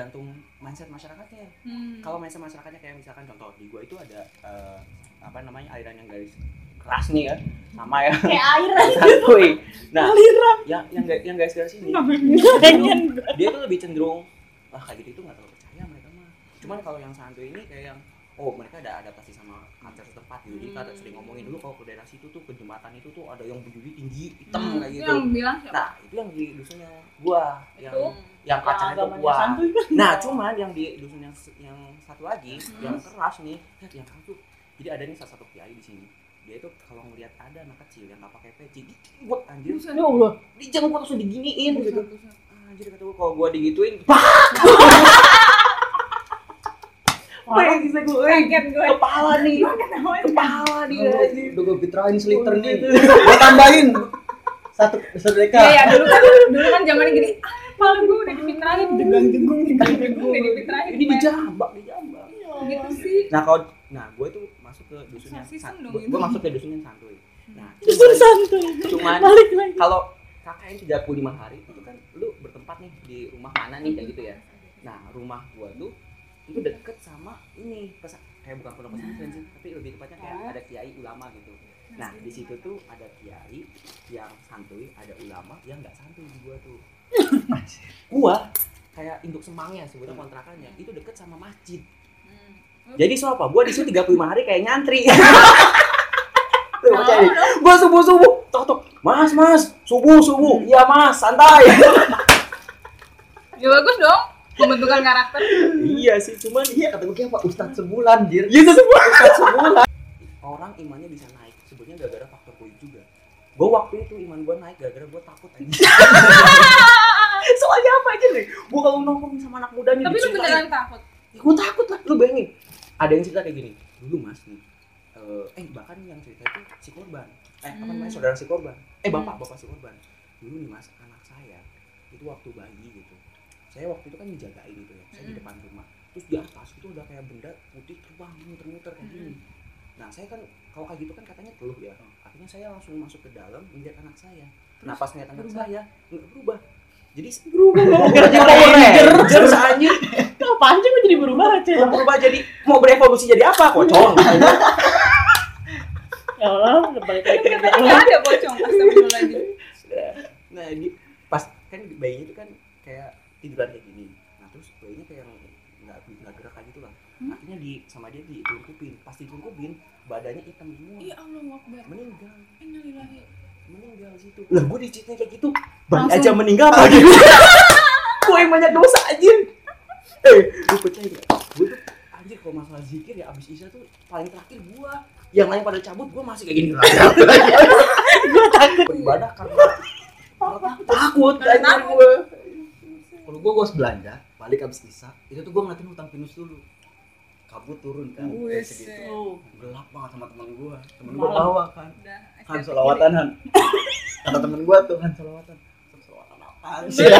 tergantung mindset masyarakatnya. Hmm. kalau mindset masyarakatnya kayak misalkan contoh di gua itu ada eh, apa namanya aliran yang garis keras nih ya. Sama ya. Kayak air santuy nah yang yang ga- yang garis garis ini. Dia tuh lebih cenderung wah kayak gitu itu nggak terlalu percaya mereka mah. Cuman kalau yang santuy ini kayak yang oh mereka ada adaptasi sama culture setempat gitu. Jadi kata sering ngomongin dulu kalau ke daerah situ tuh ke jembatan itu tuh ada yang berdiri tinggi hitam Hmm. kayak Itu gitu. yang bilang siapa? Nah itu yang di dusunnya gua yang Itu? Yang tuh agamanya gua nah cuman yang di dusun yang yang satu lagi Hmm. yang keras nih lihat yang keras tuh jadi ada nih salah satu kiai di sini dia itu kalau ngelihat ada anak kecil yang nggak pakai peci dijenggot anjir. Ya Allah. dijenggot langsung diginiin gitu anjir kata gua kalau gua digituin Parah. bisa gue Kaget gue. kepala nih kepala anjir Udah gue fitrahin seliter nih. Gue tambahin satu sedekah. Iya ya dulu kan dulu kan zamannya gini. Ah, gue dipitrahin degang degung degang degung udah dipitrahin. ini dijambak dijambak. Gitu sih. nah kalau nah gue tuh masuk ke dusun yang Eksorsisme san- dong gue itu. gue masuk ke dusun yang santuy. Nah Justru santuy. cuman Balik lagi. kalau KKN 35 hari itu kan lu bertempat nih di rumah mana nih kayak gitu ya. Nah rumah gua tuh itu deket sama ini pesa kayak bukan pondok pesantren sih tapi lebih tepatnya kayak ada kiai ulama gitu. Nah di situ tuh ada kiai yang santuy ada ulama yang nggak santuy di gua tuh gua kayak induk semangnya sebutnya kontrakannya. Itu deket sama masjid. Jadi so apa gua di situ 35 hari kayak nyantri. Tuh, percaya nih. gua subuh subuh tok tok. Mas mas. Subuh subuh iya mas. Santai. Ya bagus dong pembentukan karakter. iya sih cuman Iya kata gue kayak apa Ustadz sebulan jir. Iya semua Ustaz sebulan. Orang imannya bisa naik. Sebetulnya gara-gara faktor. Gue waktu itu iman gue naik gara-gara gue takut aja. Soalnya apa aja nih? Gue kalau nongkrong sama anak muda nih. Tapi lu beneran takut. Gue takut lah. Lu bayangin. Ada yang cerita kayak gini. Dulu mas nih. eh, eh bahkan yang cerita itu si korban. Eh apa namanya Hmm. saudara si korban. Eh bapak bapak si korban. Dulu nih mas anak saya itu waktu bayi gitu. Saya waktu itu kan dijagain gitu ya. Saya di Hmm. depan rumah. Terus di atas itu udah kayak benda putih terbang muter-muter kayak gini. Nah saya kan kalau kayak gitu kan katanya peluh ya. Akhirnya saya langsung masuk ke dalam melihat anak saya. Nah pas ngeliat anak berubah? saya nggak berubah. Jadi Berubah. jadi Power Rangers anjir. Apaan sih jadi berubah Aceh? Mau berubah jadi mau berevolusi jadi apa? Pocong. Ya Allah, balik lagi Katanya nggak ada pocong. Astagfirullahaladzim. nah di pas kan bayinya itu kan kayak tiduran kayak gini. Nah terus bayinya kayak nggak nggak gerak kayak gitu lah. Hmm? Akhirnya di sama dia ditungkupin. Pas ditungkupin badannya hitam semua. Iya Allah Akbar. Meninggal. Innalillahi. meninggal situ lah gue dicitnya kayak gitu Langsung. aja meninggal apa gitu gue yang banyak dosa anjir eh lu percaya gak gue tuh anjir kalau masalah zikir ya abis isya tuh paling terakhir gue yang lain pada cabut gue masih kayak gini Gue takut. beribadah karena karena takut Karena takut. gue Kalau gue gue belanja balik abis isa itu tuh gue ngeliatin hutang pinus dulu. Kabut turun kan. Kayak segitu. Gelap banget sama temen gue. Temen gue bawa kan. Udah. Han estetik solawatan Han. Kata temen gue tuh Han solawatan. Solawatan apaan sih?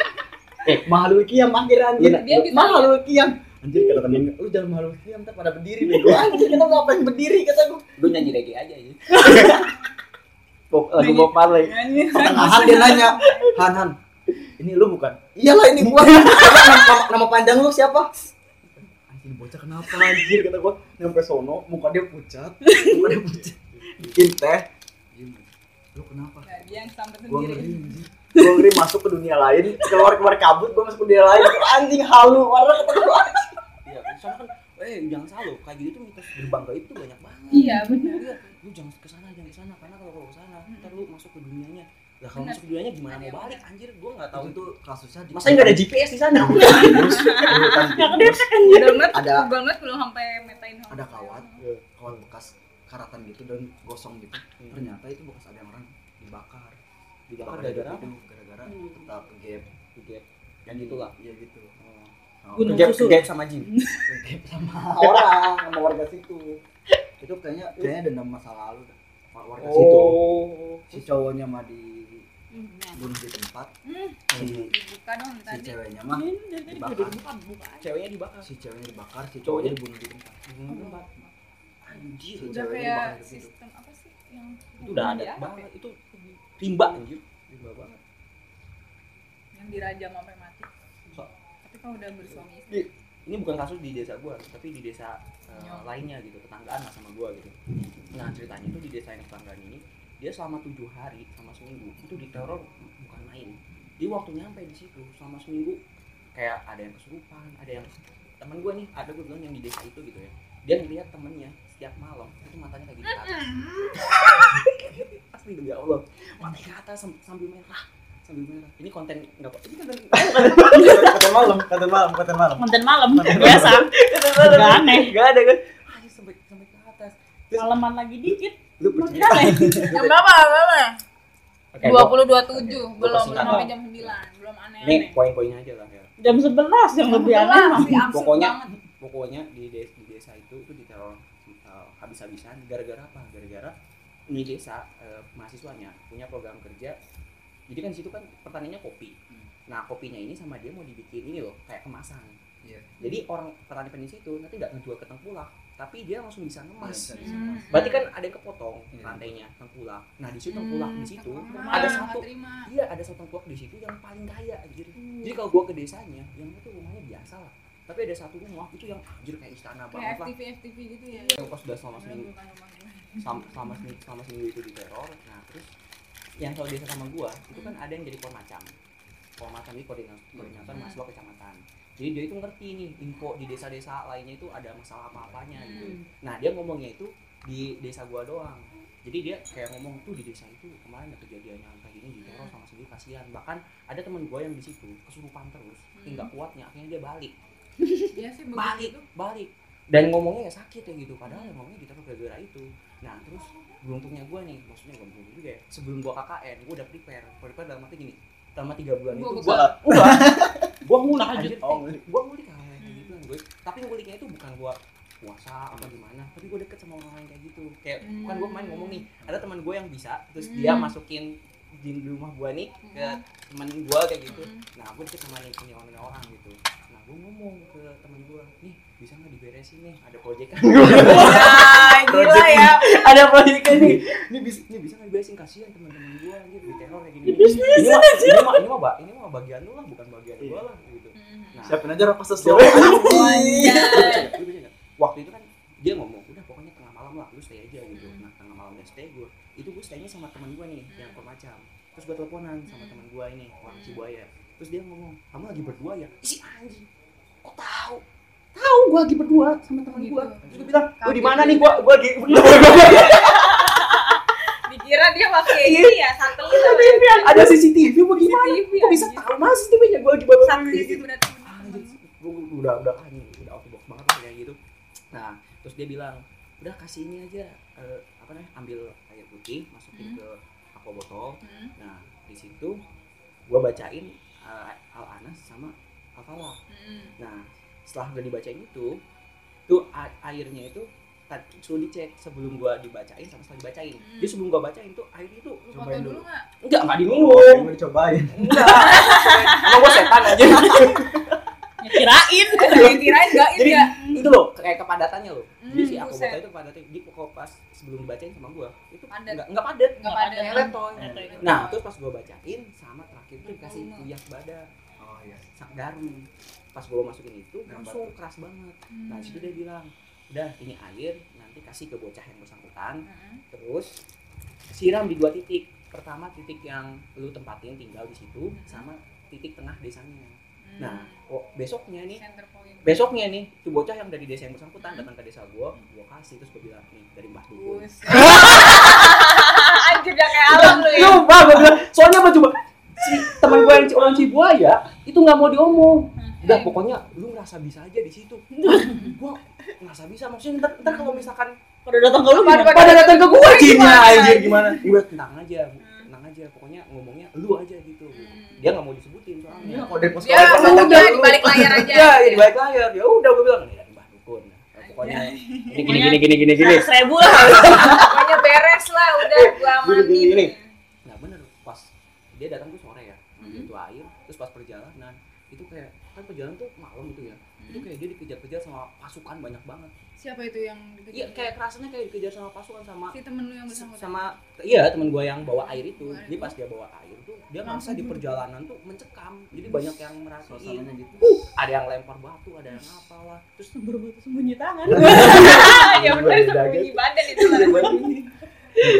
eh mahalul kiam akhir anjir. Mahalul kiam. Anjir kata temen gue, lu jangan mahalul kiam ntar pada berdiri bego. Anjir kenapa ngapain berdiri kata gue. lu nyanyi reggae aja ya Bob, lagu Bob Marley. Pertengahan dia nanya, Han Han, ini lu bukan? Iyalah ini gua. Coba nama, nama panjang lu siapa? Anjir bocah kenapa anjir kata gua. Nyampe sono muka dia pucat, muka dia pucat. Bikin teh. Diem. Lu kenapa? Nah, dia yang sampai Gua sendiri. ngeri anjir. Gua ngeri masuk ke dunia lain, keluar keluar kabut, gua masuk ke dunia lain. Anjing halu, warna kata gua. iya soalnya kan eh jangan salah loh kayak gitu tuh mitos gerbang gaib tuh banyak banget Iya benar. Iya, lu jangan ke sana, jangan ke sana karena kalau kalau ke sana ntar lu masuk ke dunianya. Lah kalau masuk ke dunianya gimana mau yang balik anjir? Gua enggak tahu itu. kasusnya di Masa enggak ada GPS di sana? Yang kedetek anjir. Ada- banget belum sampai metain. ada kawat, kawat bekas karatan gitu dan gosong gitu. Ternyata itu bekas ada yang orang dibakar. Dibakar Bakar gara-gara gitu, gara-gara Hmm. tetap ke gap Gap. Yang gitulah. iya gitu Gunung susu. gap sama jin. sama orang sama warga situ itu kayaknya kayaknya dendam masa lalu warga situ Oh. si cowoknya mah di bunuh di tempat Hmm, si dibuka dong si tadi. ceweknya mah udah buka buka. Ceweknya dibakar. si ceweknya dibakar si Cowoknya? cowoknya dibunuh di tempat Hmm. Anjir, Si Udah kayak dibakar sistem apa sih yang itu udah ada ya? banget itu rimba anjir. Rimba banget. yang dirajam sampai mati So- tapi kalau udah bersuami istri ini bukan kasus di desa gua tapi di desa Nyok. lainnya gitu tetanggaan lah sama gua gitu nah ceritanya itu di desa yang tetanggaan ini dia selama tujuh hari sama seminggu itu diteror bukan main. Dia waktu nyampe di situ selama seminggu kayak ada yang kesurupan ada yang teman gua nih ada gua bilang yang di desa itu gitu ya. Dia ngeliat temennya setiap malam itu matanya kayak gitu asli demi allah. Matanya ke atas sam- sambil merah sambil merah. Ini konten nggak apa ini konten Kata malam, kata malam, kata malam. konten malam biasa. Nggak aneh. Gak ada kan? Sampai sampai ke atas. malaman lagi dikit Lu percaya? aneh jam berapa berapa Oke, dua puluh dua tujuh belum sampai jam sembilan belum Ini aneh-aneh poin-poinnya aja lah ya. jam 11 yang lebih aneh Pokoknya- banget Pokoknya di desa, di desa itu itu diteror uh, habis-habisan gara-gara apa? Gara-gara ini desa uh, mahasiswanya punya program kerja. Jadi kan di situ kan pertaniannya kopi. Nah kopinya ini sama dia mau dibikin ini loh kayak kemasan. Iya. Jadi orang petani petani situ nanti nggak ngejual ke tengkulak, tapi dia langsung bisa ngemas. Hmm. Berarti kan ada yang kepotong Iya. rantainya tengkulak. Nah di situ tengkulak di situ Terima, ada satu. Iya ada satu tengkulak di situ yang paling kaya anjir. Jadi kalau gua ke desanya, yang itu rumahnya biasa lah. Tapi ada satu rumah itu yang anjir kayak istana banget kayak lah. FTV FTV gitu ya Yang pas udah selama seminggu, selama, selama seminggu, selama seminggu itu diteror. Nah terus yang kalau desa sama gua itu kan ada yang jadi macam. macam ini koordinator, koordinator Hmm. mahasiswa kecamatan. Jadi dia itu ngerti nih info di desa-desa lainnya itu ada masalah apa-apanya gitu. Hmm. Nah dia ngomongnya itu di desa gua doang. Jadi dia kayak ngomong tuh di desa itu kemarin ada kejadian yang kayak gini diteror sama sendiri kasihan. Bahkan ada temen gua yang di situ kesurupan terus, hingga kuatnya akhirnya dia balik, Iya sih balik, tuh. balik. Dan ngomongnya ya sakit ya gitu, padahal yang ngomongnya diteror gara-gara itu. Nah terus beruntungnya gua nih, maksudnya gua beruntung juga ya. Sebelum gua KKN, gua udah prepare. Prepare dalam arti gini, selama tiga bulan Gua itu gua enggak, gua ngulik anjir. Oh. Gua ngulik hal yang kayak gitu gue. Tapi nguliknya itu bukan gua puasa apa gimana tapi gue deket sama orang lain kayak gitu kayak Hmm. kan gue main ngomong nih ada teman gue yang bisa terus Hmm. dia masukin di rumah gue nih ke Hmm. teman gue kayak gitu Hmm. nah gue deket sama nih punya orang orang gitu nah gue ngomong ke teman gue nih bisa nggak diberesin nih ada proyek kan gila ya. Ada proyek kan nih ini bisa ini bisa nggak diberesin? Kasihan teman-teman gue anjir. Di teror kayak gini. Ini mah ini mah ini mah ba- ini mah bagian lu lah bukan bagian gue lah gitu. Hmm. nah. Siapin aja percaya nggak? waktu itu kan dia ngomong udah pokoknya tengah malam lah lu stay aja gitu. Hmm. nah tengah malam dia stay gue itu gue staynya sama teman gue nih yang macam terus gue teleponan sama Hmm. teman gue ini orang. Cibuaya. Terus dia ngomong kamu lagi berdua ya? Ih, si anjing. Kok tahu tahu gue lagi berdua sama teman Gitu. gue terus gue bilang lu di mana nih gue gue lagi Dikira dia pakai ini ya satelit apa CCTV ya? ada CCTV apa gimana? CCTV, kok bisa tahu mana CCTV nya gue lagi bawa anjir gue udah udah anjing udah out of box banget kayak gitu. Nah terus dia bilang udah kasih ini aja. Eh, apa namanya? Ambil air putih masukin Hmm. ke aqua botol. Hmm. nah di situ gue bacain eh, al anas sama al falaq Hmm. nah setelah udah dibacain itu tuh airnya itu suruh dicek sebelum gua dibacain sama setelah dibacain Hmm. jadi sebelum gua bacain tuh air itu Lu Cobain dulu dulu. nggak? enggak enggak diminum Mau dicobain. enggak emang gua setan aja Ya, kirain Yang kirain enggak jadi ya. itu loh kayak kepadatannya loh jadi Hmm, si aku botol itu kepadatnya jadi kok pas sebelum dibacain sama gua itu Padat. enggak enggak padat Enggak pada kayak ya. letoy nah terus pas gua bacain sama terakhir tuh dikasih Volume. kuyak bada Oh iya. garum pas gua masukin itu langsung keras banget nah Hmm. situ dia bilang udah ini air nanti kasih ke bocah yang bersangkutan Hmm. terus siram di dua titik pertama titik yang lu tempatin tinggal di situ sama titik tengah desanya Hmm. nah oh, besoknya nih center point. besoknya nih tuh bocah yang dari desa yang bersangkutan Hmm. datang ke desa gua gua kasih terus gua bilang nih dari mbah dukun. Anjir udah kayak alam lu ya. Sumpah gua bilang soalnya apa coba si teman gua yang orang Cibuaya itu nggak mau diomong. Udah pokoknya lu ngerasa bisa aja di situ. Gua ngerasa bisa maksudnya ntar, ntar kalau misalkan pada datang ke lu Pada- gimana? pada datang ke gua Gimana? Cina anjir gimana? Udah tenang aja tenang aja. Pokoknya ngomongnya lu aja gitu. Hmm. dia nggak mau disebutin soalnya. Iya, kalau dari pos Ya, udah, di balik layar aja. ya ya di balik layar. Ya udah gua bilang ya mbah dukun. Nah, pokoknya gini gini gini gini gini gini. Seratus ribu lah. Pokoknya beres lah udah gua Gini, gini, gini. amanin. nah bener. Pas dia datang tuh sore ya ambil Hmm. tuh air terus pas perjalanan itu perjalanan tuh malam itu ya Hmm. itu kayak dia dikejar-kejar sama pasukan banyak banget Siapa itu yang dikejar? iya kayak kerasanya kayak dikejar sama pasukan sama si temen lu yang bersangkutan. sama iya teman gua yang bawa air itu jadi pas dia bawa air tuh dia ngerasa di perjalanan tuh mencekam jadi banyak yang merhatiin Suasananya gitu. uh, ada yang lempar batu ada yang apalah terus Berbatu sembunyi tangan. ya benar Iya, sembunyi badan itu lah.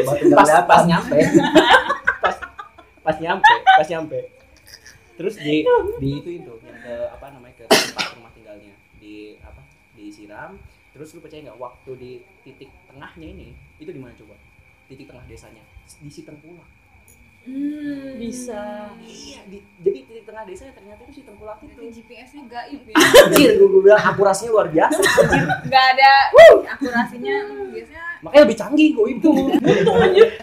Batu nggak pas pas nyampe pas pas nyampe pas nyampe terus di di itu itu yang ke apa namanya ke tempat rumah tinggalnya. Di apa disiram terus lu percaya nggak waktu di titik tengahnya ini itu di mana coba? Titik tengah desanya. Di Sitengkulak Hmm. Bisa. iya di, jadi titik tengah desanya ternyata itu Sitengkulak Itu. Itu GPS-nya gaib ya. anjir gue, gue bilang akurasinya luar biasa. Anjir Enggak ada akurasinya. Biasanya makanya lebih canggih gue itu.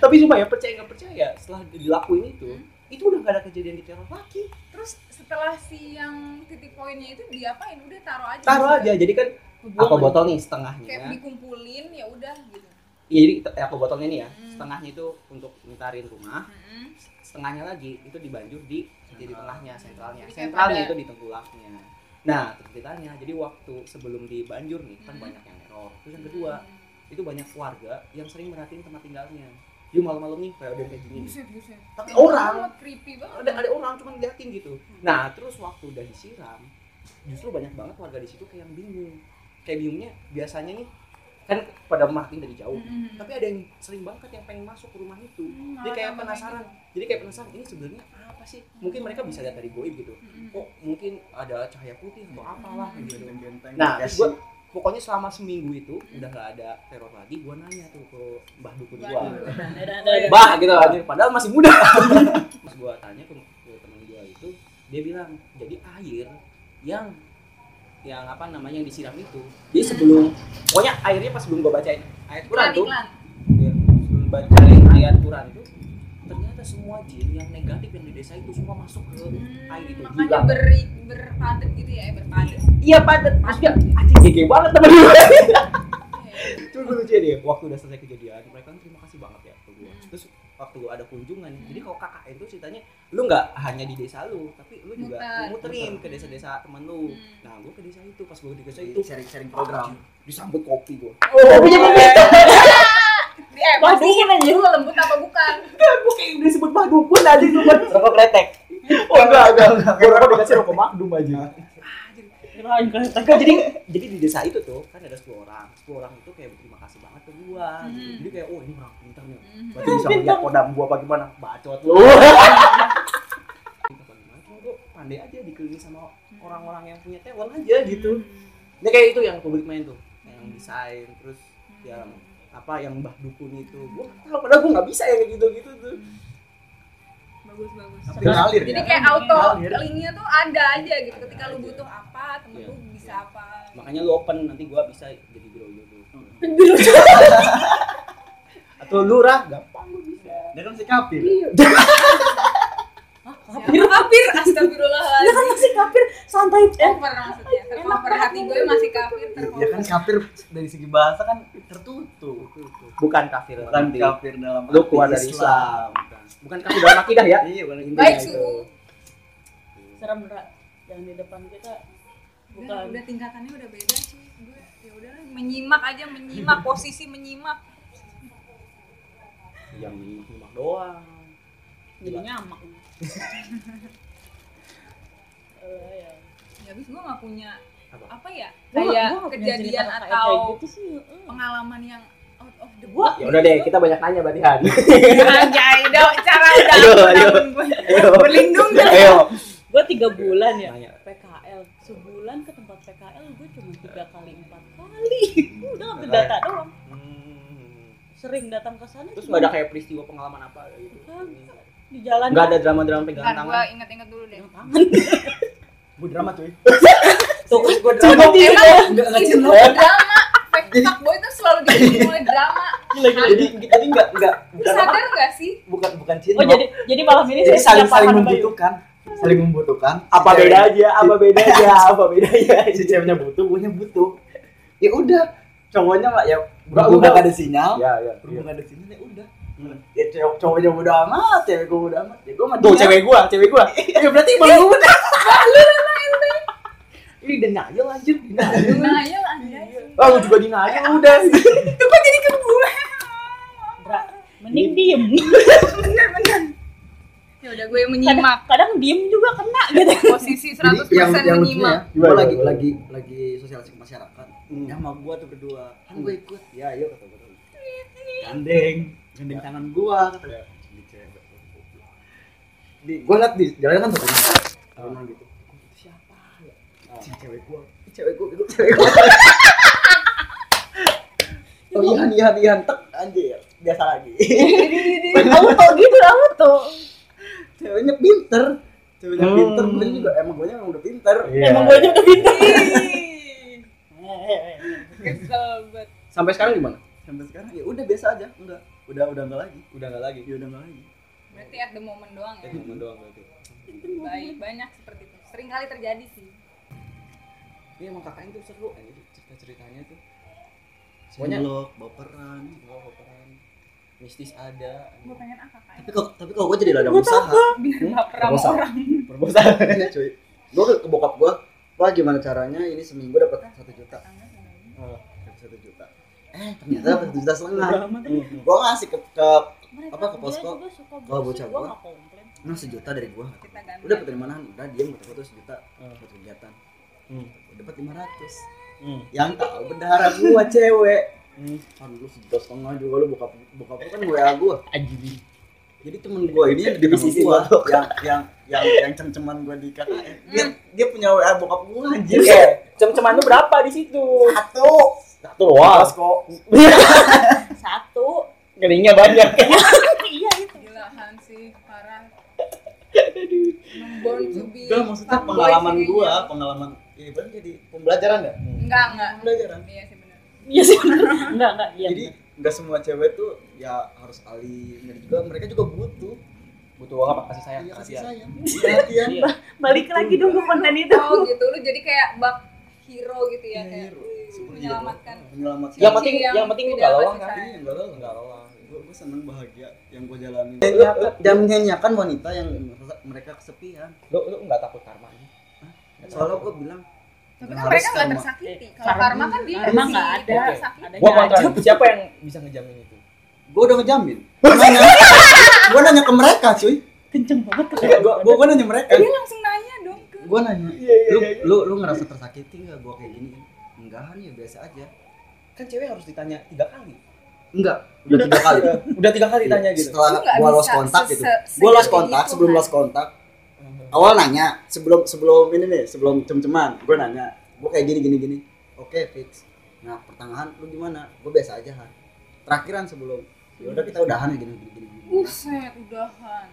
Tapi cuma ya percaya nggak percaya setelah dilakuin itu itu udah gak ada kejadian di teror lagi terus setelah si yang titik poinnya itu diapain? Udah taruh aja. taruh aja jadi kan aqua botol nih Kayak setengahnya dikumpulin ya udah gitu. iya jadi aqua botolnya nih ya Hmm. setengahnya itu untuk ngitarin rumah Mm-mm. setengahnya lagi itu dibanjur di jadi tengahnya sentralnya Jadi kayak sentralnya itu di tengkulaknya nah terus ceritanya jadi waktu sebelum dibanjur nih kan Hmm. banyak yang error terus yang kedua itu banyak keluarga yang sering merhatiin tempat tinggalnya jadi malam-malam nih kayak udah kayak gini nih. Buset, buset. Tapi orang. creepy banget. ada ada orang cuma ngeliatin gitu nah terus waktu udah disiram justru banyak banget warga di situ kayak yang bingung kayak bingungnya biasanya nih kan pada marketing dari jauh Mm-mm. tapi ada yang sering banget yang pengen masuk ke rumah itu Hmm, jadi kayak penasaran jadi kayak penasaran ini sebenarnya apa sih mungkin mereka bisa lihat dari goib gitu gitu. Mm-mm. kok mungkin ada cahaya putih atau apalah Hmm. gitu nah terus sih. Pokoknya selama seminggu itu udah gak ada teror lagi gua nanya tuh ke mbah dukun gua. Waduh. Dadah, dadah. bah gitu anjir padahal masih muda. Pas gua tanya ke, ke teman gua itu dia bilang jadi air yang yang apa namanya yang disiram itu jadi sebelum pokoknya airnya pas sebelum gua bacain ayat Quran tuh ya, sebelum bacain ayat Quran itu ternyata semua jin yang negatif yang di desa itu semua masuk ke Hmm, air itu makanya gila ber, berpadet gitu ya, berpadet. iya padat dia anjing gege banget temen gue. Cuma gue lucu deh, waktu udah selesai kejadian, mereka kan terima kasih banget ya ke gue. Hmm. Terus waktu ada kunjungan, jadi kalau KKN itu ceritanya lu nggak hanya di desa lu, tapi lu juga Muter. muterin ke desa-desa temen lu. Hmm. Nah, gue ke desa itu, pas gue di desa itu sharing-sharing program. disambut kopi gue. Oh, punya kopi. Eh, aja lu lembut apa bukan? Gue kayak udah disebut mah dukun aja itu buat Rokok kretek. Oh enggak, enggak, enggak. Gue rokok dikasih rokok makdum aja. Enggak, jadi jadi di desa itu tuh kan ada 10 orang. 10 orang itu kayak berterima kasih banget ke gua. gitu. Hmm. Jadi kayak oh ini orang pintar nih. Mhm. Berarti bisa ngeliat kodam gua apa gimana? Bacot lu. Pandai aja dikelilingi sama orang-orang yang punya talent aja gitu. Ini kayak itu yang publik main tuh, yang desain terus yang apa yang mbah dukun itu. Gua padahal gua nggak bisa yang kayak gitu-gitu tuh. Bagus bagus. Tapi ngalir Jadi ya. kayak auto Ngalir. linknya tuh ada aja gitu. Ada Ketika lu aja. butuh apa, temen Iya. lu bisa apa. Makanya lu open nanti gua bisa jadi biro tuh. Atau lurah gampang gua bisa. Dia kan si kapir. Siapa kafir? Astagfirullahaladzim. kan masih kafir santai eh Over maksudnya. Tercover hati gue masih kafir. Ya kan kapir dari segi bahasa kan tertutup. Bukan kafir Bukan nanti. kafir dalam Lu keluar dari Islam. Bukan kafir dalam akidah ya. Iya, bukan Intinya Baik, itu. serem berat yang di depan kita Udah, bukan udah tingkatannya udah beda sih. Gue ya udah menyimak aja menyimak posisi menyimak. Yang nyimak doang. jadi nyamak ya. Ya habis gue gak punya Apa? apa ya? Gua nggak- Kayak gua nggak punya kejadian atau gitu sih pengalaman yang out of the box. Ya udah deh, kita banyak nanya berarti Han. Anjay, udah cara udah Ayo, ayo. Berlindung dah. Ayo. gue tiga bulan ya Nanya. PKL sebulan ke tempat PKL gue cuma tiga kali empat kali udah ambil data doang Hmm. sering datang ke sana Terus nggak ada kayak peristiwa pengalaman apa gitu? Di jalan Nggak ada drama-drama pegangan Bentar, gue tangan. inget-inget dulu deh. tangan Gue drama cuy. tuh Gue dia Emang Enggak enggak hidup cinta. gue drama. Fake fuckboy tuh selalu oleh drama. Jadi jadi enggak enggak Lu bukan sadar gak sih? bukan bukan cinta. oh jadi jadi malam ini jadi saya saling saling membutuhkan saling membutuhkan Apa cewek- bedanya? Apa bedanya? Apa bedanya? si ceweknya butuh gue butuh ya udah cowoknya mah ya Nggak, berhubung udah. gak ada sinyal Ya, ya. berhubung gak ada sinyal ya udah Hmm. ya cowok cowoknya udah amat cewek gue udah amat ya gue mah Tuh cewek gua, cewek gua. ya berarti emang gue udah denial anjir denial Nah, ya anda sih. ah lu juga denial udah Itu kok jadi ke gue? Mending diem. Ya udah gue yang menyimak. kadang diem juga kena gitu Posisi 100% Jadi yang yang menyimak. ya, gue lagi lagi lagi sosialisasi ke masyarakat. Hmm. Ya sama gua tuh berdua. Kan gue ikut. Ya ayo kata gue. Gandeng, gandeng tangan gua kata. Di cewek. Di gua liat di jalan kan satu Tahunan gitu. Itu siapa ya? Si cewek gua. Cewek gua, itu cewek gua. Oh iya, iya, iya, tek anjir. Biasa lagi. auto gitu auto Ceweknya pinter. Ceweknya Hmm. pinter, gue juga emang gue emang udah pinter. emang gue juga pintar Kesel banget. sampai sekarang gimana Sampai sekarang ya udah biasa aja, enggak. Udah udah enggak lagi. udah nggak lagi Ya udah enggak lagi. Berarti at the moment doang ya. ya cuma doang berarti Baik, banyak seperti itu. Sering kali terjadi sih. ini emang kakaknya tuh seru anjir cerita ceritanya tuh Semuanya baperan. gua koperan mistis ada Gue pengen ah kakak. Tapi kalau tapi kalau gue jadi ladang usaha, Biar baper sama Proposal. orang. ya cuy. Gue ke, bokap gue, wah gimana caranya ini seminggu dapat satu juta, dapat satu juta. Eh ternyata dapat satu juta setengah. Gue ngasih ke, ke Apa, ke posko? Kalau bocah gua. nah sejuta dari gue. Udah dapat dari mana? Udah diem kata gue tuh sejuta buat kegiatan. Hmm. Dapat lima ratus. Hmm. Yang tahu bendahara gue cewek. Hmm. Aduh lu sejuta setengah juga lu bokap bokap lu kan WA gue. anjir Jadi temen gue ini yang di Bisnis gue yang yang yang yang cem-ceman gue di KKN. Dia dia punya WA bokap gue anjir. eh cem-ceman lu berapa di situ Satu. Satu doang kok. satu keningnya banyak iya itu Gila Hansi, parah. Emang Born to be Enggak maksudnya pengalaman gue, kayaknya. pengalaman ya ibaratnya jadi pembelajaran ya. Enggak, enggak. Pembelajaran. Iya sih benar. iya sih bener. enggak enggak iya Jadi enggak semua cewek tuh ya harus alim dan juga mereka juga butuh butuh apa kasih sayang Iya, kasih sayang, perhatian. Iya. balik lagi dong ke konten itu Oh gitu, lu jadi kayak bak hero gitu ya, Iya, kayak hero. Menyelamatkan. menyelamatkan. yang penting Yang yang penting lu tidak gak lelah kasih kan. Iya, enggak lah, enggak lelah gue gue seneng bahagia yang gue jalani dan menyanyiakan wanita yang mereka kesepian. Lu lu nggak takut karmanya soalnya gue bilang Tapi kan mereka nggak karma. tersakiti. Kalau Karma- karma kan dia karma sih nggak ada. aja. kontra siapa yang bisa ngejamin itu? Gue udah ngejamin. Gue nanya gue nanya ke mereka cuy. Kenceng banget tuh gue gue gue nanya mereka. Dia langsung nanya dong ke gue nanya Iya, lu lu lu ngerasa tersakiti nggak gue kayak gini enggak kan ya biasa aja. Kan cewek harus ditanya tiga kali. Enggak udah tiga kali. Udah tiga kali tanya gitu. setelah nggak gue lost kontak gitu. gue lost kontak sebelum lost kontak. Awal nanya sebelum sebelum ini nih sebelum cem-ceman gue nanya gue kayak gini gini gini. Oke fix. Nah pertengahan lu gimana? Gue biasa aja kan terakhiran sebelum ya udah kita udahan ya gini gini gini. Buset, udahan.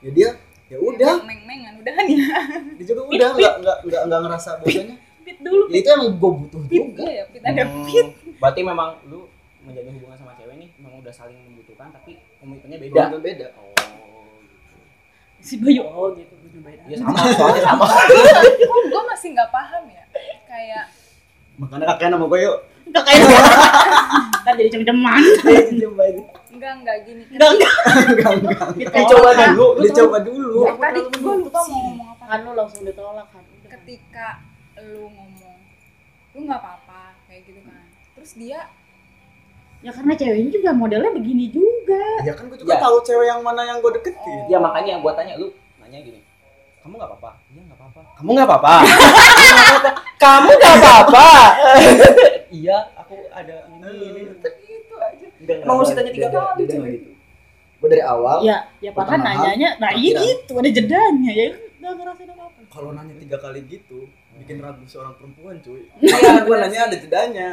ya dia ya udah. Meng-mengan, udahan ya. dia juga udah nggak nggak nggak nggak ngerasa bosannya pit dulu. Ya itu emang gue butuh Pit juga. iya ya, pit ada Oh, pit. berarti memang lu menjalin hubungan sama cewek nih memang udah saling membutuhkan tapi komitmennya beda. Beda. Beda. Oh si Bayu oh gitu gue nyobain iya sama soalnya sama. Kok gue masih nggak paham ya? Kayak makanya kakek nama gue yuk. Enggak kayak kan jadi cem-ceman enggak enggak gini. enggak enggak enggak enggak dicoba dulu dicoba dulu. Tadi gue lupa mau ngomong apa. kan lu langsung ditolak kan. Ketika lu ngomong, lu nggak apa-apa kayak gitu kan. Terus dia ya karena ceweknya juga modelnya begini juga. Ya kan gue juga Ya. tahu cewek yang mana yang gue deketin. Ya makanya yang gua tanya lu nanya gini kamu nggak apa-apa? Iya nggak apa-apa. Kamu nggak apa-apa? Kamu nggak apa-apa? Iya aku ada ini ini gitu aja. Emang mesti tanya tiga kali, gitu. Gue dari awal ya ya padahal Pertengahan, nanyanya nah iya gitu ada jedanya ya nggak ngerasain apa apa kalau nanya tiga kali gitu bikin ragu seorang perempuan cuy. Iya, gue nanya ada jedanya.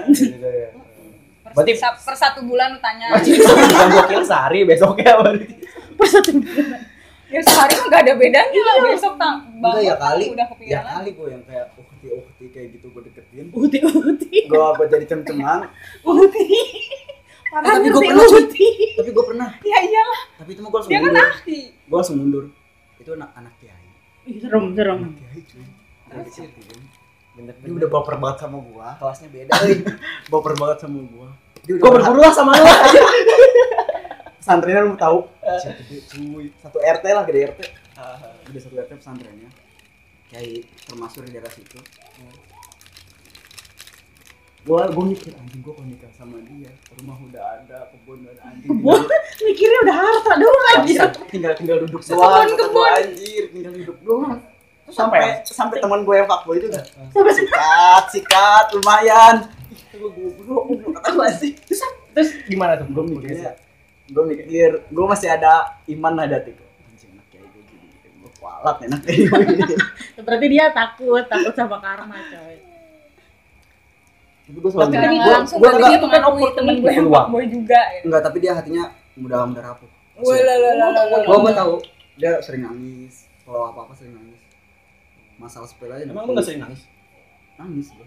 Berarti- per satu bulan tanya. bisa gua kira sehari besoknya berarti per satu Ya sehari mah nggak ada bedanya lah besok tang. enggak ya kali. udah ya kepikiran. lagi. kali gue yang kayak ukti ukti kayak gitu gue deketin. Uti uti gue apa jadi cem-ceman? Uti tapi Parah gue ngerti pernah tapi gue pernah. Ya iyalah, tapi itu mah gue langsung kan mundur. gue langsung mundur. Itu anak anak kiai. Ih, serem serem. Anak kiai cuy dia udah baper banget sama gue kelasnya beda baper banget sama gue dia gua berburu lah sama lu. Aja pesantrennya lu tahu? Gede cuy? Satu RT lah gede RT gede satu RT pesantrennya. Kayak termasuk di daerah situ. Gua gua mikir anjing gua kalau nikah sama dia rumah udah ada kebun udah ada anjing. Kebun? Mikirnya udah harta doang aja. tinggal tinggal, tinggal duduk Kebun, doang kebun. gua, anjir tinggal duduk doang sampai sampai teman gue yang fuckboy itu Sampai sikat sikat lumayan. Gue goblok goblok kata gua sih? Terus gimana tuh? gue mikirnya gue mikir gue masih ada iman lah gue kayak gue gini gue kualat enak kayak Berarti dia takut, takut sama karma coy. tapi gue selalu Tapi mikir, kan gua- langsung gua enggak- dia mengakui temen gue yang fuckboy juga ya. enggak tapi dia hatinya mudah mudah rapuh lah, lah, lah, lah, lah. gue gue tahu dia sering nangis kalau apa apa sering nangis masalah sepele aja Emang lu gak sering nangis? nangis gue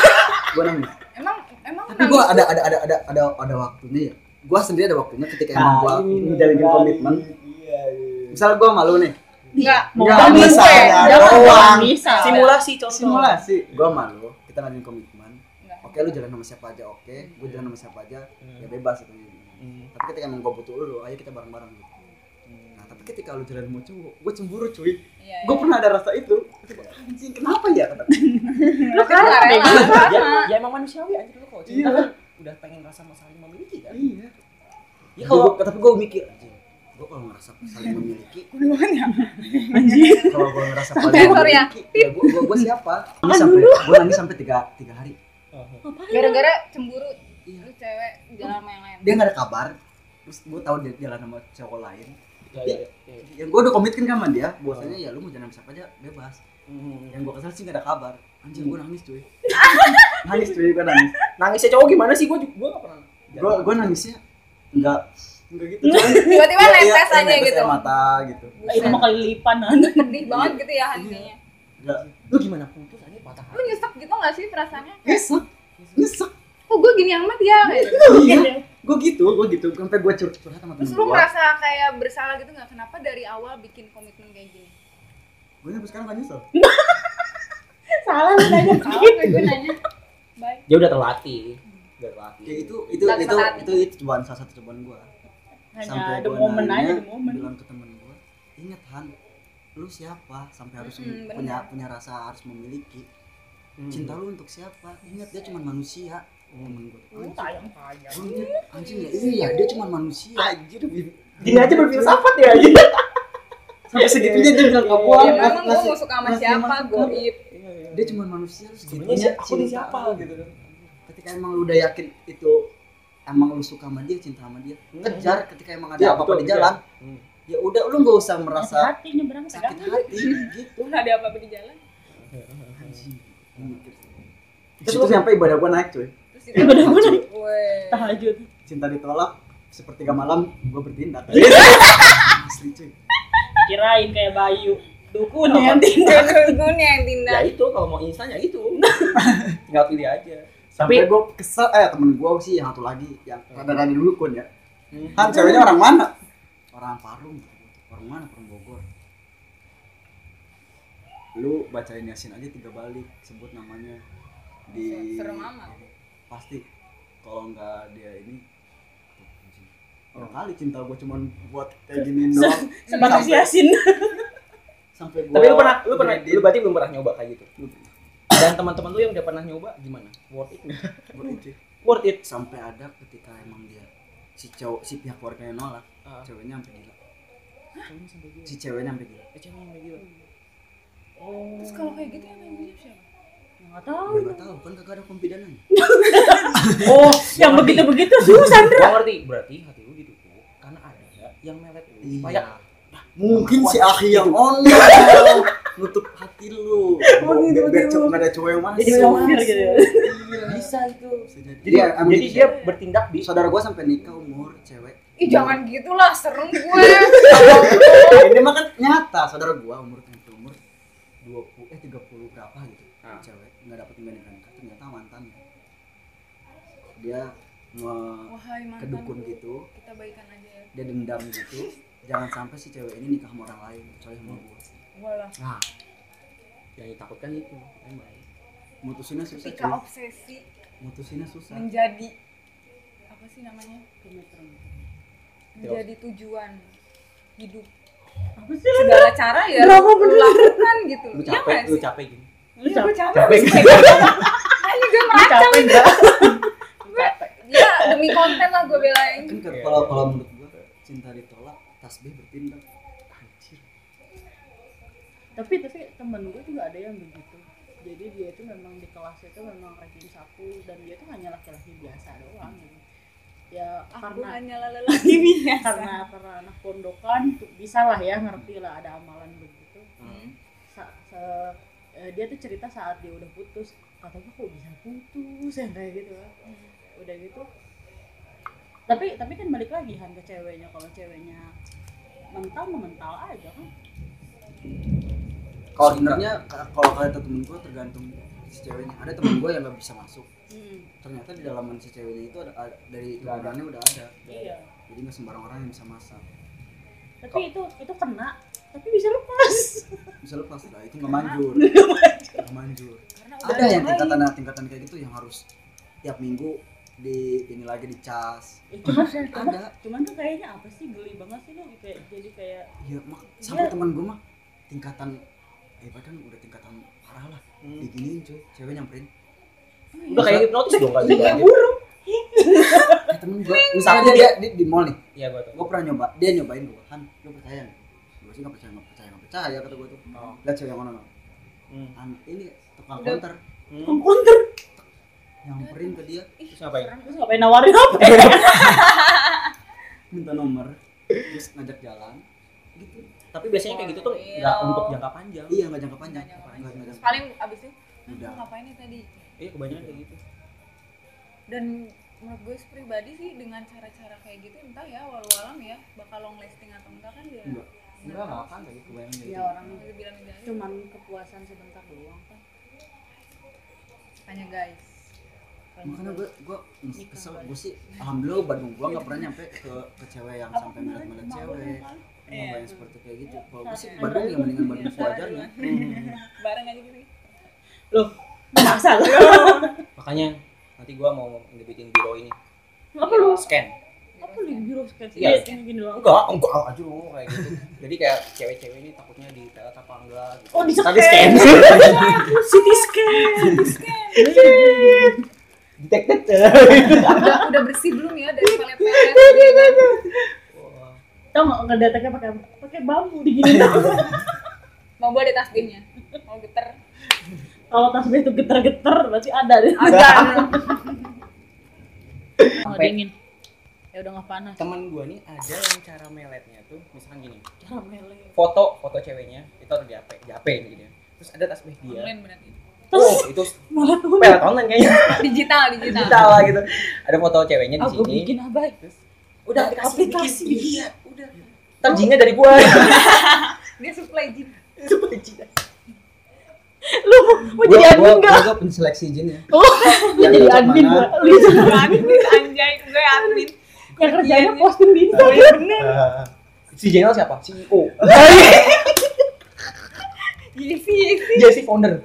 gue nangis. Emang emang tapi gue ada ada ada ada ada ada waktunya ya. Gue sendiri ada waktunya ketika emang gue menjalin komitmen. Iya, misalnya gue malu nih. Enggak Enggak, misalnya Jangan doang. bisa. Simulasi contoh. simulasi. Gue malu kita ngadain komitmen. Enggak. oke lu jalan sama siapa aja oke. Gue jalan sama siapa aja ya bebas itu. Hmm. tapi ketika emang gue butuh lu ayo kita bareng bareng gitu tapi ketika lu jalan sama cowok gue cemburu cuy. Iya, gue pernah ada rasa itu. Anjing kenapa ya? kata Lu kan rela Ya, sama. ya emang manusiawi anjir lu kalau cinta Iya. kan udah pengen rasa saling memiliki kan. iya. Ya kalau kalau tapi gue mikir anjing gue kalau ngerasa saling memiliki kalau gue ngerasa Sensor ya. memiliki ya gue gue gue siapa? Ini sampai gue nangis sampai tiga tiga hari. Gara-gara cemburu Iya. lu cewek jalan sama yang lain. dia nggak ada kabar. Terus gue tahu dia jalan sama cowok lain ya, ya, ya. yang gue udah komitmen sama dia bahwasanya ya lu mau jalan siapa aja bebas Hmm. yang gue kesel sih gak ada kabar anjing gue nangis cuy nangis cuy gue nangis Nangisnya cowok gimana sih? Gua juga gua gak pernah. gue gue nangisnya enggak enggak gitu Tiba-tiba Iya, iya, netes aja netes gitu. mata gitu Itu mau kali lipan Sedih banget gitu ya hatinya. enggak Lu gimana putus aja patah Lu hati. nyesek gitu gak sih perasaannya? nyesek nyesek Kok gue gini amat ya? Gitu. Gue gitu gue gitu sampai gue curhat curhat sama Terus lu gue merasa kayak bersalah gitu gak? Kenapa dari awal bikin komitmen kayak gini? gue sampai sekarang gak nyesel Salah lu nanya Salah gue gue nanya. Baik. Dia udah terlatih. Udah terlatih. ya itu itu itu itu itu cobaan salah satu cobaan gue gua momen nanya, aja, ada momen. bilang ke temen gue inget Han lu siapa sampai harus punya punya rasa harus memiliki Hmm. cinta lu untuk siapa ingat dia cuma manusia sayang. Gua ingat, anjing ya iya dia cuma manusia Anjir, gini aja berfilsafat ya anjir. sampai segitunya dia bilang ke gua memang gue ngasih- mau suka sama siapa, goib. dia cuma manusia Sebenarnya segitunya aku cinta siapa gitu kan. ketika emang lu udah yakin itu emang lu suka sama dia cinta sama dia Hmm. kejar ketika emang ada Iya, apa-apa di iya. jalan Hmm. ya udah lu nggak usah merasa hati nyebrang sakit hati gitu Ada apa-apa di jalan? anjing gua situ sampai ibadah gua naik cuy Naik. Weh. Tahajud. cinta ditolak sepertiga malam gua bertindak asli cuy Kirain kayak Bayu. Dukun yang tindak. Gue yang Ya tindak. itu kalau mau instan ya itu. Tinggal pilih aja. sampai gua kesel eh temen gua sih yang satu lagi yang rada-rada dulu kun ya Hmm. kan ceweknya orang mana orang Parung orang mana Parung Bogor lu bacain Yasin aja tiga balik sebut namanya di Serem amat. Pasti kalau nggak dia ini orang kali cinta gua cuman buat kayak gini doang Sebatas Sampai- Yasin. sampai gua Tapi lu pernah lu pernah lu berarti belum pernah nyoba kayak gitu. Dan teman-teman lu yang udah pernah nyoba gimana? Worth it nggak? Buat itu. Worth it. sampai ada ketika emang dia si cowok si pihak keluarganya nolak Ah. ceweknya sampai gila Ceweknya sampai gila. si ceweknya sampai gila Eh, ceweknya sampai gila. Terus kalau kayak gitu yang video siapa? Enggak tahu. Nggak tahu kan kagak ada pembidanannya Oh, Yang begitu-begitu susah. Gua ngerti. Berarti hati lu ditutup karena ada yang melet lu. Supaya mungkin si Ahi yang online nutup hati lu Oh, gitu, biar, biar gitu. cowok nggak ada cowok yang masuk Jadi melofir gitu. bisa itu. Bisa jadi. Jadi, Iya, jadi gitu. dia bertindak di saudara gua sampai nikah umur cewek Ih jangan gitulah, serem gue. ini mah kan nyata saudara gua umur umur 20 eh 30 berapa gitu Ah. cewek nggak nikah nikah ternyata mantannya dia nge Wahai mantan. kedukun gitu Kita baikan aja ya. dia dendam gitu jangan sampai si cewek ini nikah sama orang lain kecuali sama gua Walah. Nah, yang ditakutkan itu emang. mutusinnya susah Ketika cuy. obsesi mutusinnya susah menjadi apa sih namanya? Menjadi tujuan hidup. Apa sih lu? Segala cara ya lu lakukan gitu. Lu Iya capek, nggak lu capek gini. Iya, gue capek. Ini gue meracau. capek Ya demi konten lah gue belain. kan kalau kalau menurut gua cinta ditolak tasbih bertindak anjir tapi tapi temen gue juga ada yang begitu jadi dia itu memang di kelas itu memang ranking satu dan dia tuh hanya laki-laki biasa doang gitu ya Aku karena hanya lelaki biasa. karena karena anak pondokan bisa lah ya ngerti lah ada amalan begitu Hmm. Sa- se- eh, dia tuh cerita saat dia udah putus katanya kok bisa putus yang kayak gitu. Kan udah gitu. Tapi tapi kan balik lagi kan ke ceweknya kalau ceweknya mental mental aja kan? Kalau sebenarnya ka- kalau kata temen gua tergantung si ceweknya. Ada temen gua yang nggak bisa masuk. Hmm, ternyata di dalaman si ceweknya itu ada, ada- dari keluarganya udah ada. Iya. Jadi nggak sembarang orang yang bisa masak. Tapi itu itu kena tapi bisa lepas. Bisa lepas lah itu nggak manjur. Nggak manjur. Karena ada yang tingkatan tingkatan kayak gitu yang harus tiap minggu di ini lagi dicas Eh, cuman, ada. Cuman tuh kayaknya apa sih geli banget sih lu kayak jadi kayak iya mak sampai Iya. teman gue mah tingkatan eh bahkan udah tingkatan parah lah. Hmm. diginiin cuy. Cewek nyamperin. Udah kayak hipnotis dong kali udah kayak ya. burung. Eh, temen gue misalnya dia di, di mall nih. Iya gua tuh. gue pernah nyoba dia nyobain gue han lu percaya gue sih nggak percaya nggak percaya nggak percaya kata gue tuh Oh. lihat cewek yang mana? Hmm. Han, ini tukang Udah. counter Hmm. konter nyamperin ke dia Terus ngapain? terus ngapain nawarin apa minta nomor terus ngajak jalan gitu Tapi biasanya kayak gitu tuh nggak untuk jangka panjang. iya nggak jangka panjang jangka jangka paling abis itu "Hah, Udah. ngapain nih tadi Iya kebanyakan kayak gitu. dan menurut gue pribadi sih dengan cara-cara kayak gitu entah ya walau alam ya bakal long lasting atau enggak kan dia Enggak. Enggak enggak akan kayak gitu. kebayang ya orang Gue cuman kepuasan sebentar doang kan hanya guys makanya gue gue kesel gue sih alhamdulillah Bandung gue nggak pernah nyampe ke ke cewek yang Apa sampai melihat emak cewek? Iya. nggak yang seperti kayak gitu kalau gue sih Iya. Bandung ya mendingan Bandung sewajarnya bareng aja gitu Loh, maksa lu makanya nanti gua mau ngebikin biro ini. apa lu Scan. Apa lu biro scan Iya. ini gini doang. Enggak, enggak aja lu kayak gitu. Jadi kayak cewek-cewek ini takutnya di pelet apa enggak gitu. Oh, di Tadi scan. scan. CT scan. Detected. udah udah bersih belum ya dari pelet-pelet tau nggak ngedeteknya pakai pakai bambu digini mau buat di tasbihnya? Mau geter? Kalau tasbih itu getar-getar berarti ada deh. Ada. Nggak dingin ya udah nggak panas Temen gua nih ada yang cara meletnya tuh misalkan gini. cara meleleh Foto foto ceweknya itu ada di HP, di HP nih gitu. Terus ada tasbih dia. online berarti Oh, itu malah tuh pelet online kayaknya. digital digital Digital lah gitu. Ada foto ceweknya di gue sini. bikin apa Terus udah aplikasi, Aplikasi. bikin. Iya, udah. Ntar jinnya dari gua. dia supply jin lu mau jadi admin nggak gue penseleksi jin ya oh jadi admin gua lu jadi admin anjay gue admin yang kerjanya posting di oh Instagram iya bener si Jenal siapa? CEO. Yeezy Yeezy Jesse founder.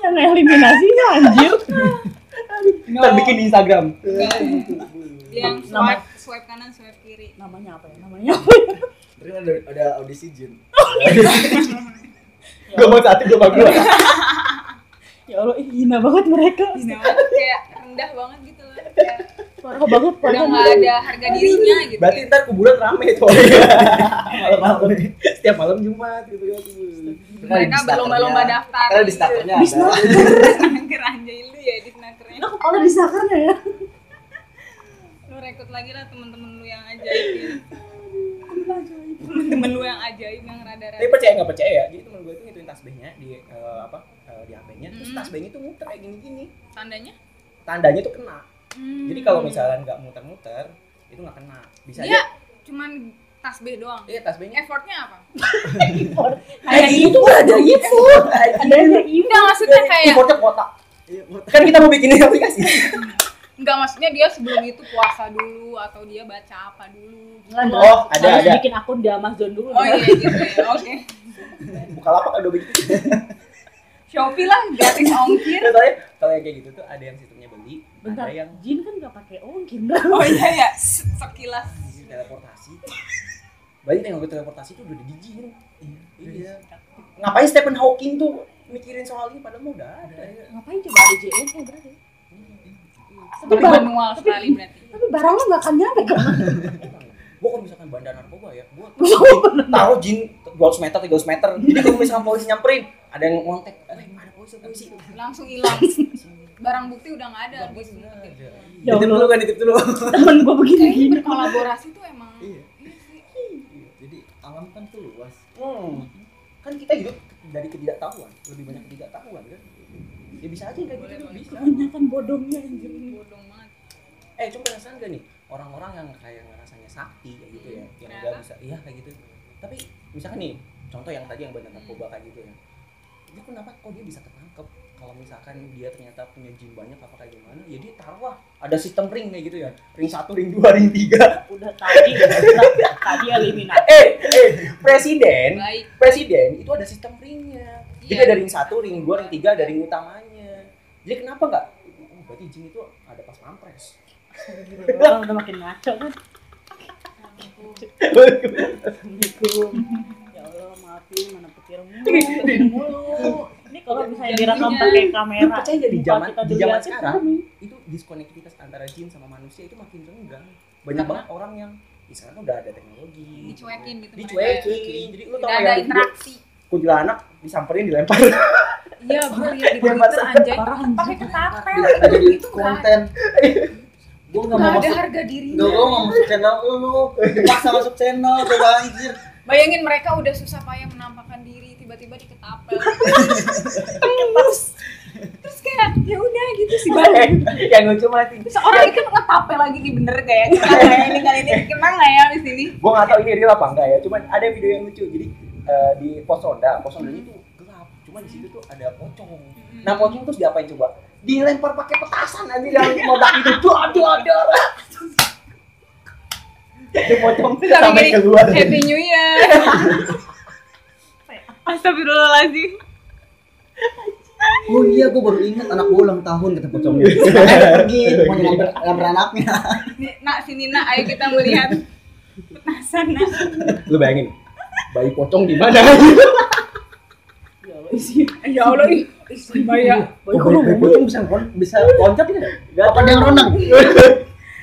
yang eliminasi anjir Ntar bikin di Instagram. dia yang swipe swipe kanan swipe kiri namanya apa ya namanya apa ya? ada ada audisi jin Gua mau satu gua mau dua. ya Allah hina banget mereka Hina banget, kayak rendah banget gitu parah banget udah parah nggak ada harga dirinya gitu Berarti ntar kuburan rame tuh. Malam-malam. Setiap malam Jumat gitu kan. mereka berlomba-lomba daftar. Karena di starternya Di snaker anjay lu ya di snakernya Lu kepala disakarnya ya? Lu rekrut lagi lah temen-temen lu yang ajaib ini temen lu yang ajaib yang rada-rada. Tapi percaya nggak percaya ya? Jadi temen gue itu ngituin tasbihnya di eh, apa eh, di HP-nya, terus Hmm. tasbihnya tuh muter kayak gini-gini. tandanya? Tandanya tuh kena. Hmm. Jadi kalau misalnya nggak muter-muter, itu nggak kena. Bisa dia aja. cuman tasbih doang Iya tasbihnya. effortnya apa ada itu ada itu ada yang itu enggak maksudnya kayak Importnya kuota. Iya, mau- Kan kita mau bikin aplikasi. enggak maksudnya dia sebelum itu puasa dulu atau dia baca apa dulu gitu. Nggak, Oh, ada, harus ada. bikin akun di Amazon dulu oh iya gitu ya oke Buka lapak ada bikin. Shopee lah gratis ongkir soalnya kalau yang kayak gitu tuh ada yang sistemnya bentar ada yang Jin kan nggak pakai ongkir oh iya ya sekilas. Teleportasi. Banyak yang gue teleportasi tuh udah di jin. iya. Ngapain Stephen Hawking tuh mikirin soal ini? Padahal mau udah ada. Ya. ngapain coba ada JN eh berarti Tapi manual sekali berarti. tapi barang lu gak akan nyampe kan gua kalau misalkan bandar narkoba ya gua taruh jin 200 meter 300 meter. Jadi kalau misalkan polisi nyamperin ada yang ngontek eh ada Langsung hilang. Barang bukti udah nggak ada. Barang bukti Gitu. ada. Ya dulu kan nitip dulu. temen gua begini gini berkolaborasi tuh emang. Iya. Iya. Jadi alam kan tuh luas. Hmm. Kan kita hidup dari ketidaktahuan, lebih banyak ketidaktahuan kan. Ya bisa aja kayak gitu bisa. kebanyakan bodohnya anjir Bodong banget. Eh, coba penasaran gak nih orang-orang yang kayak ngerasanya sakti kayak gitu ya, yang nggak bisa, iya kayak gitu. Tapi misalkan nih, contoh yang tadi yang bandar narkoba kayak gitu ya, itu kenapa kok dia bisa ketangkep? Kalau misalkan dia ternyata punya jin banyak apa kayak gimana, ya dia taruh lah. Ada sistem ring kayak gitu ya, ring satu, ring dua, ring tiga. udah tadi tadi eliminasi Eh, eh, presiden, Baik. presiden itu ada sistem ringnya. Jadi Iya. ada ring satu, ring dua, ring tiga, ada ring utamanya. Jadi kenapa nggak? Oh, berarti jin itu ada pas pampres. Udah makin ngaco kan Assalamualaikum ya maafin mana petirmu mulu ini kalau misalnya direkam pakai kamera Lu percaya nggak di muka zaman- kita di zaman sekarang? itu diskonektivitas antara jin sama manusia itu makin renggang. Banyak banget orang yang ya sekarang udah ada teknologi. Dicuekin gitu. Dicuekin. Jadi lu tau ada video interaksi. kuntilanak disamperin dilempar. Iya, gue lihat di Twitter anjay. Pakai ketapel. Itu nggak konten. Gua nggak mau nggak ada harga dirinya. Gak gua mau masuk channel lu. Dipaksa masuk channel coba anjir. Bayangin mereka udah susah payah menampakkan diri, tiba-tiba diketapel. Terus, terus kayak ya udah gitu sih bang. yang lucu mati. Terus orang itu ngetapel lagi di bener kayak kayak ini kali ini kenang nggak ya di sini? Gua nggak tahu ini real apa enggak ya. Cuman ada video yang lucu. Jadi eh, di pos ronda, pos ronda itu gelap. Cuman di situ tuh ada pocong. Nah pocong terus diapain coba? Dilempar pakai petasan aja yang modal itu. Duh, aduh, aduh. Itu pocong Terus sampai gini, keluar. Happy New Year. Astagfirullahaladzim. Oh iya, gua baru ingat anak gua ulang tahun kata pocongnya. Pergi, mau ngambil ngambil anaknya. Nih, Nak sini nak, ayo kita melihat petasan nak. Lu bayangin, bayi pocong di mana? ya Allah isi Ya Allah, ih, Baya. Oh, bayi, bayi pocong bisa bisa loncat ya? Gak Apa dia yang renang?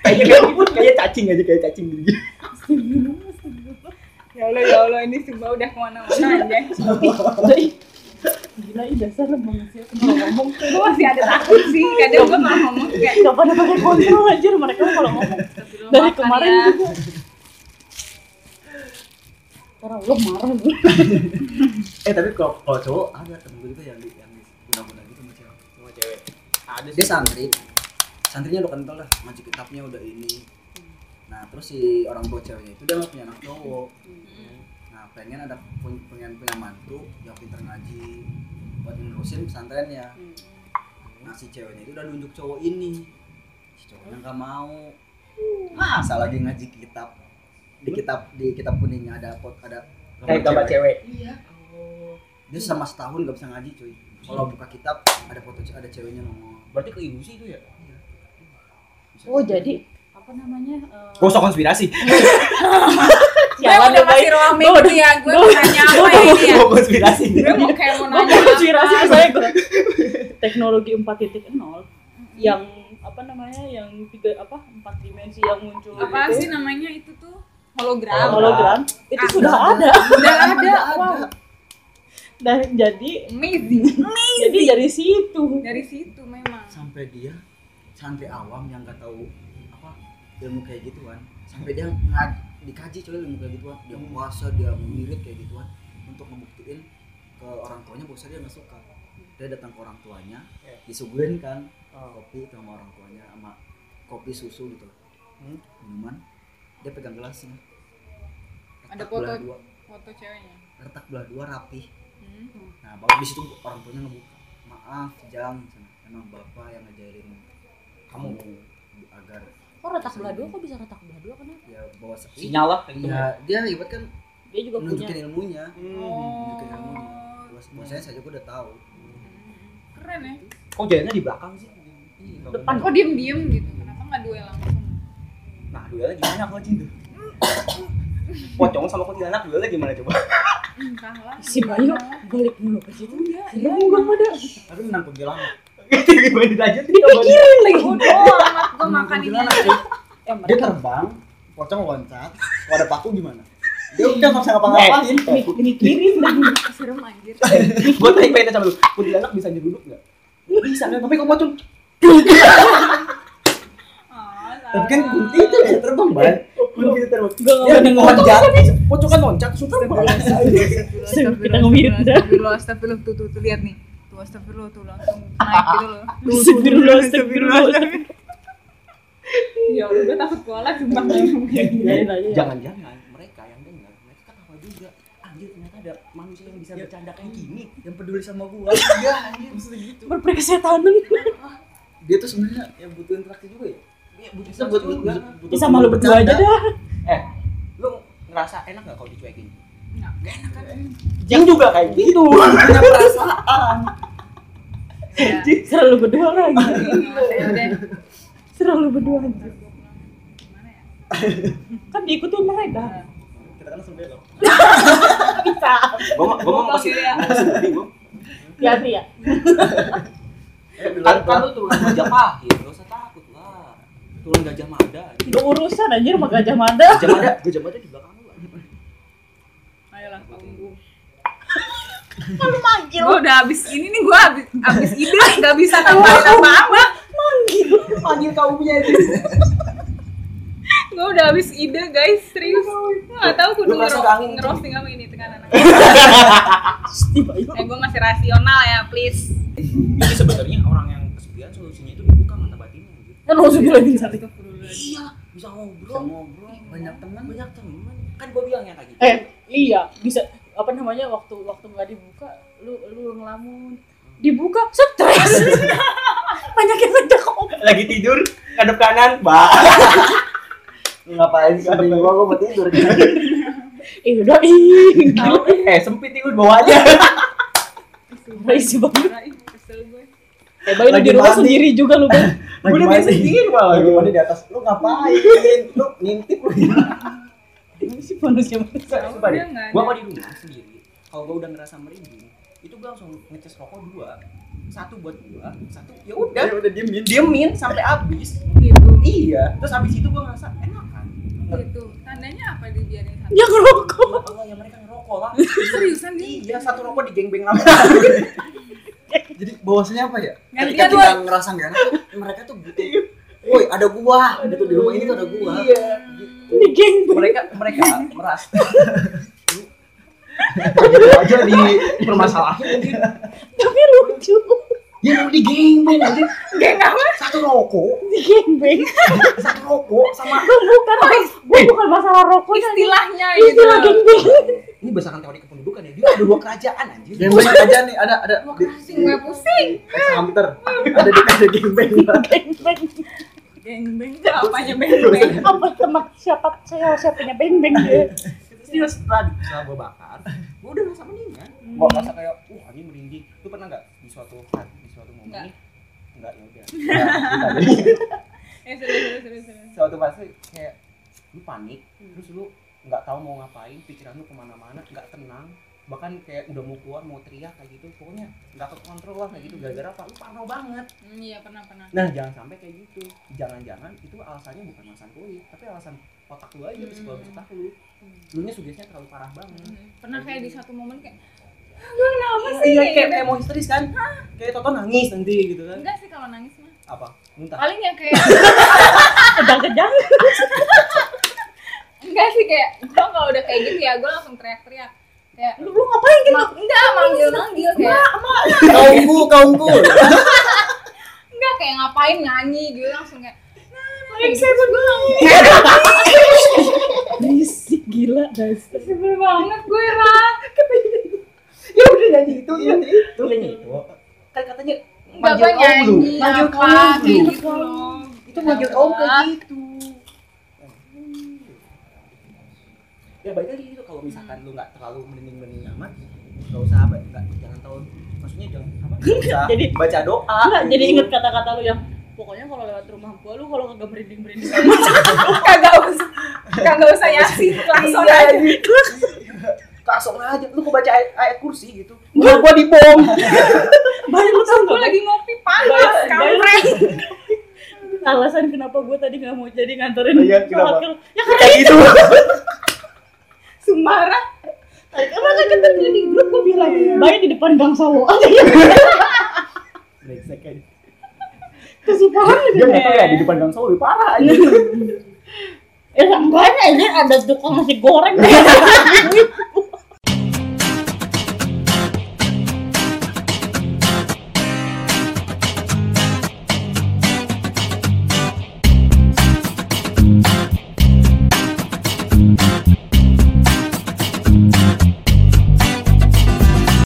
Kayaknya kayak cacing aja kayak cacing gitu. Ya Allah, ya Allah, ini sumpah udah ke mana-mana aja. gila ini dasar manusia kalau ngomong Gue masih ada takut sih, kadang gue kalau ngomong kayak gak pada pakai kontrol anjir mereka kalau ngomong dari kemarin ya. juga karena Allah marah gue Eh tapi kalau kalau cowok ada temen gue juga yang di yang di guna-guna gitu sama cewek. Sama cewek. Ada Dia santri. Santrinya udah kental lah, ngaji kitabnya udah ini. Nah terus si orang tua ceweknya itu dia nggak punya anak cowok. Nah pengen ada pengen punya mantu yang pintar ngaji buat nerusin pesantrennya. Nah si ceweknya itu udah nunjuk cowok ini. Si cowoknya nggak mau. Masa lagi ngaji kitab di kitab di kitab kuningnya ada pot ada kayak gambar cewek. Iya. Dia sama setahun gak bisa ngaji cuy. Kalau buka kitab ada foto ada ceweknya nongol. Berarti ke ilusi itu ya? Bisa. oh jadi apa namanya eh, Gak usah konspirasi. Gue sialan udah ya kasih ruang minggu ya, gue mau nanya apa ini ya? Gua konspirasi. Gue mau kayak mau gue nanya konspirasi apa. saya gue teknologi 4.0 yang apa namanya yang tiga apa empat dimensi yang muncul Apa gitu. sih namanya itu tuh? Hologram. hologram itu Ah, sudah udah. ada Udah ada, wow. dan jadi Amazing. jadi dari situ Dari situ memang. Sampai dia santri awam yang nggak tahu apa ilmu kayak gituan. Sampai dia ngad dikaji coy ilmu kayak gituan. Dia puasa, dia mirip kayak gituan untuk membuktiin ke orang tuanya bahwa dia nggak suka. Dia datang ke orang tuanya, Ya. disuguhin kan Oh. kopi sama orang tuanya sama kopi susu gitu Hmm. minuman dia pegang gelasnya Ada Retak foto. belah dua Foto ceweknya. retak belah dua rapi Hmm. nah baru di situ orang tuanya ngebuka maaf jang emang bapak yang ngajarin kamu agar kok retak belah dua kok bisa retak belah dua kenapa ya bawa sepi Sinyal lah ya dia ibarat kan dia juga punya nunjukin ilmunya Hmm. nunjukin ilmunya Oh. Bahwa- bahwasanya saya juga udah tahu Keren ya. Kok jalannya di belakang sih? Iya, Depan. Kok diem-diem gitu? Kenapa nggak duel langsung? Nah, duelnya gimana kalau cinta? Pocong sama kuntilanak duelnya gimana coba? entahlah si Bayu balik mulu ke situ iya serem gue pada Tapi menang kuntilanak. Gimana dilanjutin dipikirin lagi bodo amat gue makan ini eh Dia terbang, pocong loncat. Kalau ada paku gimana? Dia udah nggak bisa ngapa-ngapain. mikirin lagi serem anjir gue tanya pengen sama lu kuntilanak bisa nyeruduk nggak bisa kan tapi kok pocong Tapi kan kunti itu bisa terbang, Ban. Kunti itu terbang. Gua nggak Ya, loncat. Pocong kan loncat, terbang. Kita dah. Astagfirullah, astagfirullah, tuh, tuh, tuh, lihat nih. Tuh, astagfirullah, tuh langsung naik gitu loh. Astagfirullah, astagfirullah. Ya Allah, gue takut kualat sumpah. Biarin aja ya. jangan-jangan mereka yang dengar mereka ketawa juga anjir ternyata ada manusia yang bisa bercanda kayak gini Yang peduli sama gua. Iya, anjir. Maksudnya gitu. Berprekesetanan. Dia tuh sebenarnya yang butuh interaksi juga ya. Iya, butuh juga. butuh Ya sama lu berdua aja dah. eh lu ngerasa enak gak kalau dicuekin Enggak. gak enak kan Jing juga kayak gitu Punya perasaan. Ya. Serah lu berdua lagi. Ya udah. Serah lu berdua aja. Ya? Kan diikutin mereka. Kita kan langsung belok. Bisa. gua mau gua mau Gua kasih ya. gua Ya ya. Kan kan lu turunan gajah pahit gak usah takut lah turun gajah mada Gak urusan anjir sama Gajah Mada. gajah mada gajah mada di belakang lu Ayolah, tunggu. Lu manggil. Gue udah habis ini nih, gue habis habis ide, gak bisa tambahin apa-apa. Manggil. panggil kaumnya itu Gue udah habis ide guys, serius. Gue gak tau kudu ngerosting apa ini tekanan. Eh gue masih rasional ya, please. jadi sebenarnya orang yang kesepian solusinya itu dibuka mata batinnya gitu Kan langsung lagi satu. iya bisa ngobrol Bisa ngobrol, banyak teman. banyak teman kan gua bilang ya kayak gitu Eh, iya, bisa apa namanya waktu waktu nggak dibuka lu lu ngelamun dibuka stres banyak yang ngobrol lagi tidur ngadep kanan bah Ngapain sih? Ada gua gua mau tidur. eh udah ih eh sempit itu bawahnya Raisi banget gue. eh Bayu lu Lagi di rumah mandi. sendiri juga lu Bay Gua udah biasa sendiri malah Lagi mandi di atas. Lu ngapain? Lu ngintip lu. Ini sih manusia manusia Sumpah deh, gua ada. kalau di rumah sendiri kalau gua udah ngerasa merinding itu gua langsung ngecas rokok dua satu buat gua satu ya udah Udah, udah diemin. diemin sampai habis Gitu. iya terus habis itu gua ngerasa enak kan Gitu. Tandanya apa dibiarin satu? dia ngerokok ya Allah ya mereka ngerokok lah Seriusan nih? iya satu rokok digengbeng lama Jadi bahwasanya apa ya? Gantian, Ketika kita ngerasa nggak enak, mereka tuh butuh. Woi, ada gua. Ada tuh di rumah ini tuh ada gua. iya ini geng mereka mereka merasa aja di permasalahan tapi lucu ya mau digengbeng aja Geng apa? satu rokok di geng beng satu rokok sama bukan gue bukan masalah rokok. Istilahnya gitu. istilah geng beng ini berdasarkan teori kependudukan ya dia ada dua kerajaan anjir Gembeng aja nih, ada ada di Pusing gue pusing. Hunter. Ada di ada gembeng. geng beng Geng beng apanya beng beng? apa teman siapa saya siapanya? Beng beng dia. Terus dia setelah setelah gua bakar gua udah ngerasa mendingan gua ngerasa kayak uh ini merinding. Lu pernah nggak di suatu hari di suatu momen? Nggak. nih enggak ya udah. Eh serius serius serius. serius. suatu fase kayak lu panik terus lu nggak tahu mau ngapain pikiran lu ke mana-mana nggak tenang bahkan kayak udah mau keluar mau teriak kayak gitu pokoknya nggak kekontrol lah kayak gitu. Gara-gara apa lu parno banget. Hmm, Iya pernah pernah. nah jangan sampai kayak gitu. Jangan-jangan itu alasannya bukan alasan kulit tapi alasan otak lu aja psikologis otak lu. Lu nya sugestinya terlalu parah banget. Hmm, Pernah kayak di satu momen kayak gue kenapa sih? iya Kayak kayak, gitu. mau histeris kan. Kayak Toto nangis nanti gitu kan. Enggak sih kalau nangis mah. apa? Muntah. Paling yang kayak kejang-kejang. Enggak sih kayak gue kalau udah kayak gitu ya gue langsung teriak-teriak kayak lu lu ngapain gitu? Ma- enggak manggil manggil kayak. Kaumku, kaumku. enggak kayak ngapain nyanyi gitu langsung kayak Yang saya berisik gila dasar sebel banget gue lah ya udah nyanyi itu ya. Itu. Nyanyi itu kan katanya manggil gue kaum lu. nyanyi manggil kaum kayak lu. Gitu itu manggil kaum kayak gitu. Ya baik lagi. itu kalau misalkan lu nggak terlalu merinding-merinding amat nggak usah apa nggak jangan tahu. Maksudnya jangan apa nggak usah Jadi- baca doa. Enggak, jadi inget kata-kata lu yang pokoknya kalau lewat rumah gua lu kalau kagak merinding merinding kagak usah kagak usah yasin langsung Iya, aja. langsung aja lu kok baca ayat, ayat kursi gitu? Gua gua dibom. Bayang lu tau gue gak? lagi ngopi panas kampret Alasan kenapa gue tadi gak mau jadi nganterin Iya, kenapa? sholat ke- Ya karena kayak Sumarah Karena kan tadi di grup gue bilang Bayang di depan gang sawo. Aja. Ya. Kesukaran dia nggak tahu ya di depan gang sawo lebih parah aja. Ya enggaknya ini ada tukang nasi goreng